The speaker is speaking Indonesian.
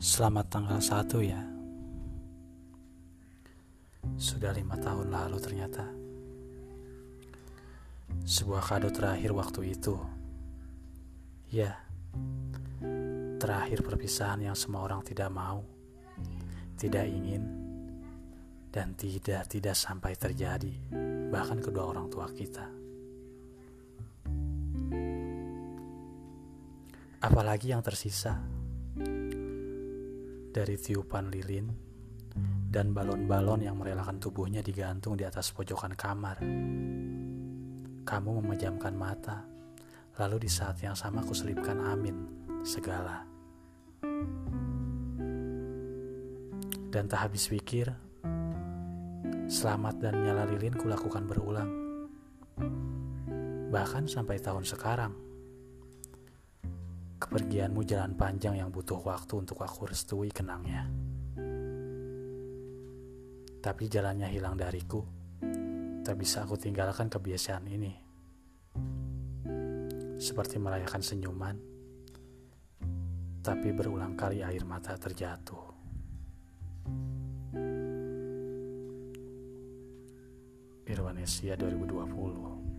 Selamat tanggal 1 ya. Sudah lima tahun lalu ternyata. Sebuah kado terakhir waktu itu. Ya Terakhir perpisahan yang semua orang tidak mau Tidak ingin Dan tidak-tidak sampai terjadi Bahkan kedua orang tua kita. Apalagi yang tersisa dari tiupan lilin dan balon-balon yang merelakan tubuhnya digantung di atas pojokan kamar. Kamu memejamkan mata, lalu di saat yang sama kuselipkan amin, segala. Dan tak habis pikir, selamat dan nyala lilin kulakukan berulang. Bahkan sampai tahun sekarang. Kepergianmu jalan panjang yang butuh waktu untuk aku restui kenangnya. Tapi jalannya hilang dariku. Tak bisa aku tinggalkan kebiasaan ini. Seperti merayakan senyuman, tapi berulang kali air mata terjatuh. Irwanesia 2020